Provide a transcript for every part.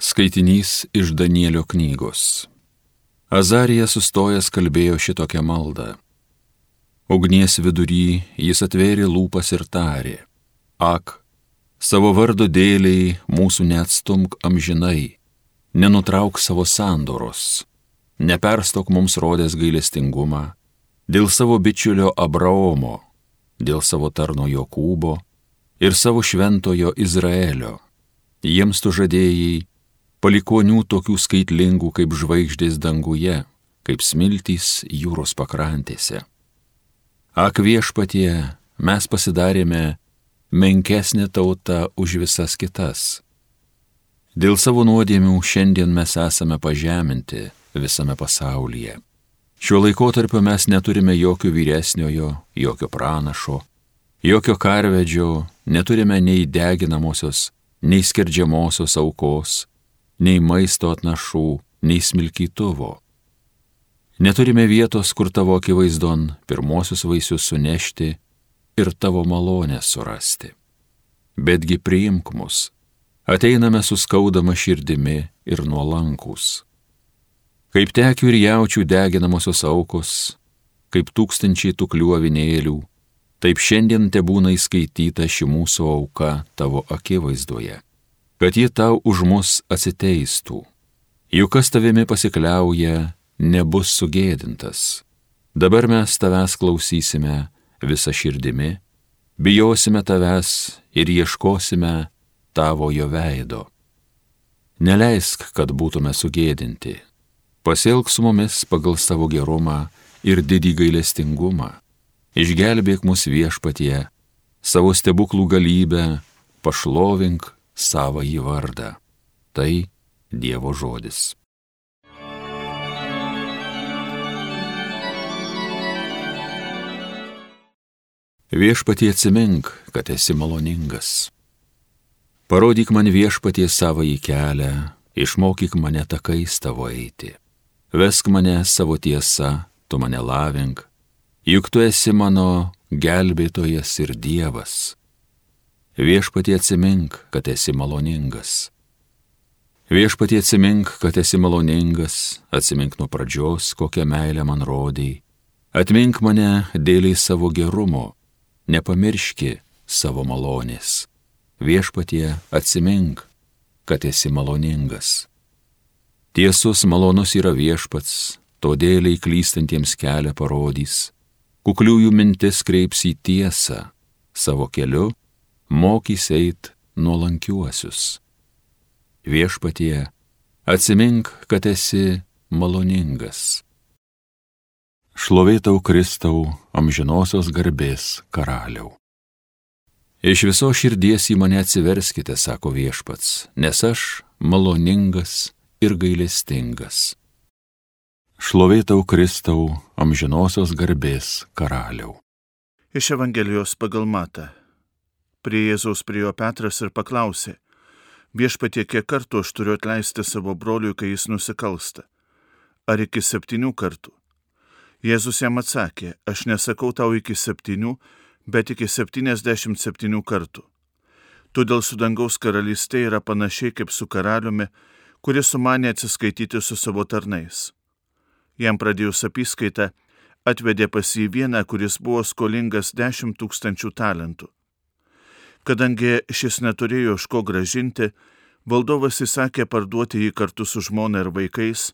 Skaitinys iš Danielio knygos. Azarija sustojęs kalbėjo šitokią maldą. Ugnies vidury jis atvėrė lūpas ir tarė. Ak, savo vardo dėliai mūsų neatstumk amžinai, nenutrauk savo sandoros, neperstok mums rodęs gailestingumą, dėl savo bičiulio Abraomo, dėl savo tarno Jokūbo ir savo šventojo Izraelio. Jiems tu žadėjai palikonių tokių skaitlingų kaip žvaigždės danguje, kaip smiltys jūros pakrantėse. Ak viešpatie, mes pasidarėme menkesnė tauta už visas kitas. Dėl savo nuodėmių šiandien mes esame pažeminti visame pasaulyje. Šiuo laikotarpiu mes neturime jokio vyresniojo, jokio pranašo, jokio karvedžio, neturime nei deginamosios, nei skerdžiamosios aukos, nei maisto atnašų, nei smilkytuvo. Neturime vietos, kur tavo akivaizdon pirmosius vaisius sunešti ir tavo malonę surasti. Betgi priimk mus, ateiname su skaudama širdimi ir nuolankus. Kaip tekių ir jaučių deginamosios aukos, kaip tūkstančiai tų kliuovinėlių, taip šiandien te būna įskaityta ši mūsų auka tavo akivaizdoje kad ji tau už mus atsiteistų. Juk kas tavimi pasikliauja, nebus sugėdintas. Dabar mes tavęs klausysime visą širdimi, bijosime tavęs ir ieškosime tavojo veido. Neleisk, kad būtume sugėdinti. Pasilg su mumis pagal savo gerumą ir didį gailestingumą. Išgelbėk mus viešpatie, savo stebuklų galybę, pašlovink savo į vardą. Tai Dievo žodis. Viešpatie atsimink, kad esi maloningas. Parodyk man viešpatie savo į kelią, išmokyk mane takais tavo eiti. Vesk mane savo tiesa, tu mane lavink, juk tu esi mano gelbėtojas ir Dievas Viešpatie atsimink, kad esi maloningas. Viešpatie atsimink, kad esi maloningas, atsimink nuo pradžios, kokią meilę man rodėjai. Atmink mane dėliai savo gerumo, nepamirški savo malonės. Viešpatie atsimink, kad esi maloningas. Tiesus malonus yra viešpats, todėliai klystantiems kelią parodys. Kukliųjų mintis kreips į tiesą, savo keliu mokys eit nuolankiuosius. Viešpatie, atsimink, kad esi maloningas. Šlovėtau Kristau, amžinosios garbės karaliau. Iš viso širdies į mane atsiverskite, sako viešpats, nes aš maloningas ir gailestingas. Šlovėtau Kristau, amžinosios garbės karaliau. Iš Evangelijos pagal matą. Prie Jėzaus priejo Petras ir paklausė, viešpatie kiek kartų aš turiu atleisti savo broliui, kai jis nusikalsta? Ar iki septynių kartų? Jėzus jam atsakė, aš nesakau tau iki septynių, bet iki septyniasdešimt septynių kartų. Todėl su dangaus karalystė yra panašiai kaip su karaliumi, kuris sumanė atsiskaityti su savo tarnais. Jam pradėjus apskaitą, atvedė pas jį vieną, kuris buvo skolingas dešimt tūkstančių talentų. Kadangi šis neturėjo iš ko gražinti, valdovas įsakė parduoti jį kartu su žmona ir vaikais,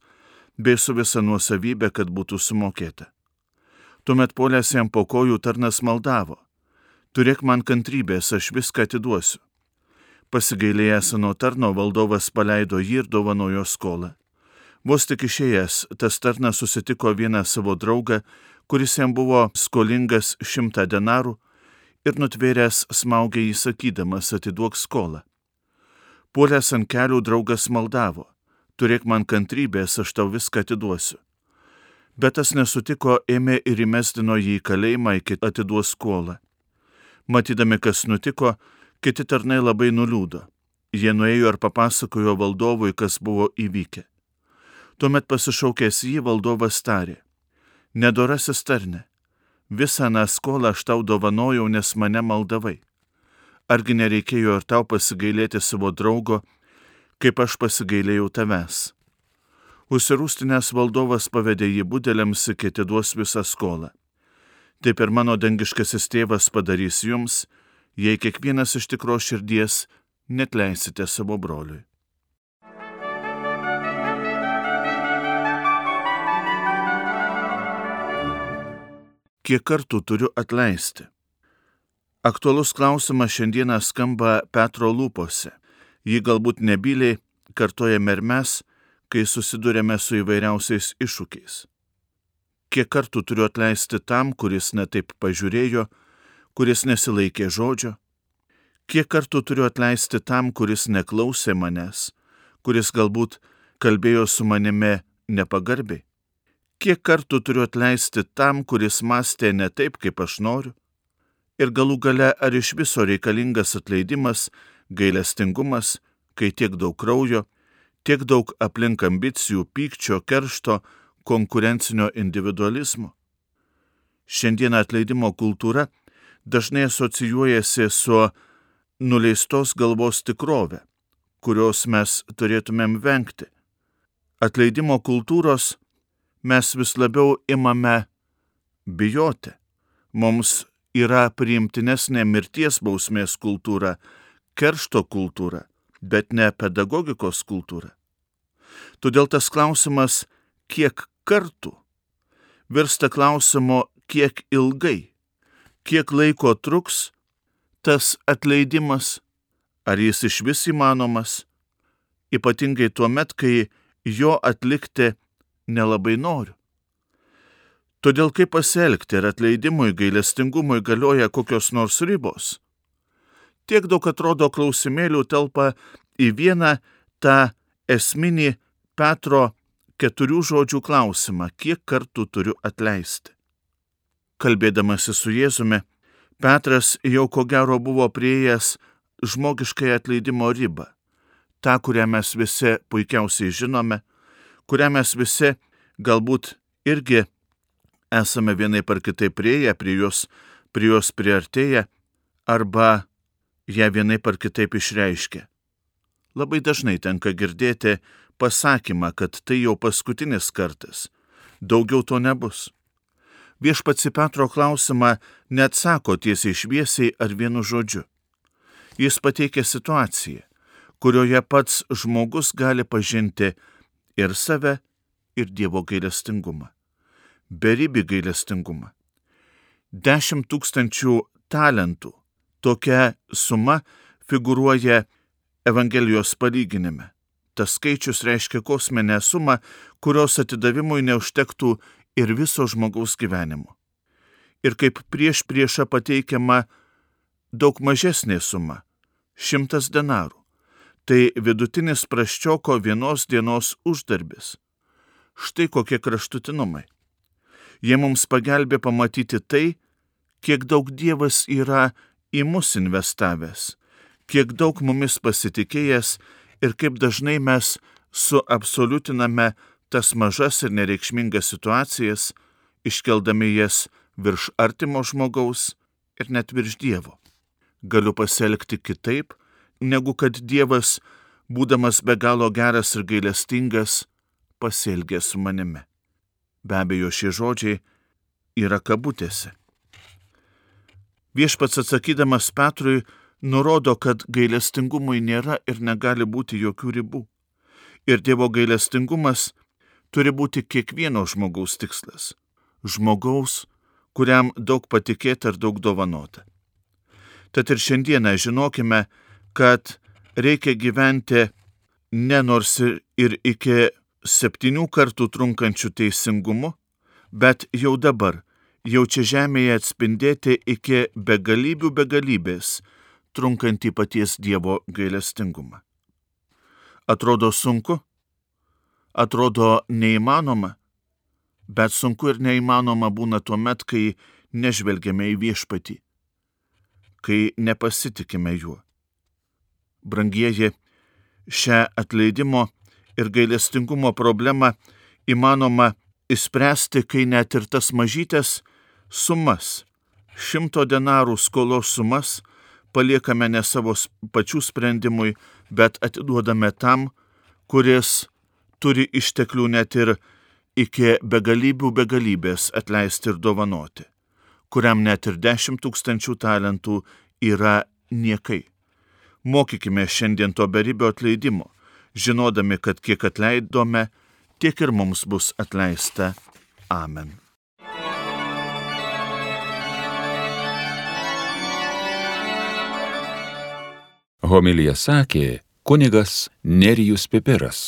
bei su visa nuosavybė, kad būtų sumokėta. Tuomet polės jam po kojų tarnas maldavo. Turėk man kantrybės, aš viską atiduosiu. Pasigailėjęs nuo tarno valdovas paleido jį ir dovanojo skolą. Vos tik išėjęs, tas tarnas susitiko vieną savo draugą, kuris jam buvo skolingas šimtą denarų ir nutvėręs smaugė jį sakydamas atiduok skolą. Puolęs ant kelių draugas maldavo, turėk man kantrybės, aš tau viską atiduosiu. Bet tas nesutiko, ėmė ir įmestino jį į kalėjimą iki atiduos skolą. Matydami, kas nutiko, kiti tarnai labai nuliūdo. Jie nuėjo ir papasakojo valdovui, kas buvo įvykę. Tuomet pasišaukęs jį valdovas tarė, nedorasis tarne, visą tą skolą aš tau dovanojau, nes mane maldavai. Argi nereikėjo ir tau pasigailėti savo draugo, kaip aš pasigailėjau tavęs. Užsirūstinės valdovas pavedė jį budeliams, iki atiduos visą skolą. Taip ir mano dangiškasis tėvas padarys jums, jei kiekvienas iš tikro širdies net leisite savo broliui. Kiek kartų turiu atleisti? Aktualus klausimas šiandieną skamba Petro lūpose. Jį galbūt nebyliai kartojame ir mes, kai susidurėme su įvairiausiais iššūkiais. Kiek kartų turiu atleisti tam, kuris netaip pažiūrėjo, kuris nesilaikė žodžio? Kiek kartų turiu atleisti tam, kuris neklausė manęs, kuris galbūt kalbėjo su manimi nepagarbiai? Kiek kartų turiu atleisti tam, kuris mąstė ne taip, kaip aš noriu? ir galų gale ar iš viso reikalingas atleidimas, gailestingumas, kai tiek daug kraujo, tiek daug aplink ambicijų, pykčio, keršto, konkurencinio individualizmo. Šiandien atleidimo kultūra dažnai asocijuojasi su nuleistos galvos tikrove, kurios mes turėtumėm vengti. Atleidimo kultūros mes vis labiau imame bijoti. Mums yra priimtinesnė mirties bausmės kultūra, keršto kultūra, bet ne pedagogikos kultūra. Todėl tas klausimas, kiek kartų, virsta klausimo, kiek ilgai, kiek laiko truks tas atleidimas, ar jis iš vis įmanomas, ypatingai tuo met, kai jo atlikti nelabai noriu. Todėl kaip pasielgti ir atleidimui, gailestingumui galioja kokios nors ribos. Tiek daug atrodo klausimėlių telpa į vieną tą esminį Petro keturių žodžių klausimą, kiek kartų turiu atleisti. Kalbėdamasi su Jėzumi, Petras jau ko gero buvo prieėjęs žmogiškai atleidimo ribą, tą, kurią mes visi puikiausiai žinome, kurią mes visi galbūt irgi esame vienai par kitaip prieėję prie jos, prie jos priartėję arba ją vienai par kitaip išreiškę. Labai dažnai tenka girdėti pasakymą, kad tai jau paskutinis kartas, daugiau to nebus. Viešpats į Petro klausimą neatsako tiesiai šviesiai ar vienu žodžiu. Jis pateikia situaciją, kurioje pats žmogus gali pažinti ir save, ir Dievo gailestingumą beribį gailestingumą. Dešimt tūkstančių talentų tokia suma figuruoja Evangelijos palyginime. Tas skaičius reiškia kosminę sumą, kurios atidavimui neužtektų ir viso žmogaus gyvenimo. Ir kaip prieš priešą pateikiama daug mažesnė suma - šimtas denarų. Tai vidutinis praščioko vienos dienos uždarbis. Štai kokie kraštutinumai. Jie mums pagelbė pamatyti tai, kiek daug Dievas yra į mus investavęs, kiek daug mumis pasitikėjęs ir kaip dažnai mes suabsoliutiname tas mažas ir nereikšmingas situacijas, iškeldami jas virš artimo žmogaus ir net virš Dievo. Galiu pasielgti kitaip, negu kad Dievas, būdamas be galo geras ir gailestingas, pasielgė su manimi. Be abejo, šie žodžiai yra kabutėse. Viešpats atsakydamas Petrui nurodo, kad gailestingumui nėra ir negali būti jokių ribų. Ir Dievo gailestingumas turi būti kiekvieno žmogaus tikslas. Žmogaus, kuriam daug patikėta ir daug dovanota. Tad ir šiandieną žinokime, kad reikia gyventi ne nors ir, iki septynių kartų trunkančių teisingumu, bet jau dabar, jau čia žemėje atspindėti iki begalybių begalybės, trunkantį paties Dievo gailestingumą. Atrodo sunku, atrodo neįmanoma, bet sunku ir neįmanoma būna tuo met, kai nežvelgiame į viešpatį, kai nepasitikime juo. Brangieji, šią atleidimo ir gailestingumo problemą įmanoma įspręsti, kai net ir tas mažytės sumas, šimto denarų skolos sumas paliekame ne savo pačių sprendimui, bet atiduodame tam, kuris turi išteklių net ir iki begalybių begalybės atleisti ir dovanoti, kuriam net ir dešimt tūkstančių talentų yra niekai. Mokykime šiandien to beribio atleidimo, žinodami, kad kiek atleidome, tiek ir mums bus atleista. Amen. Homilija sakė kunigas Nerijus Pipiras.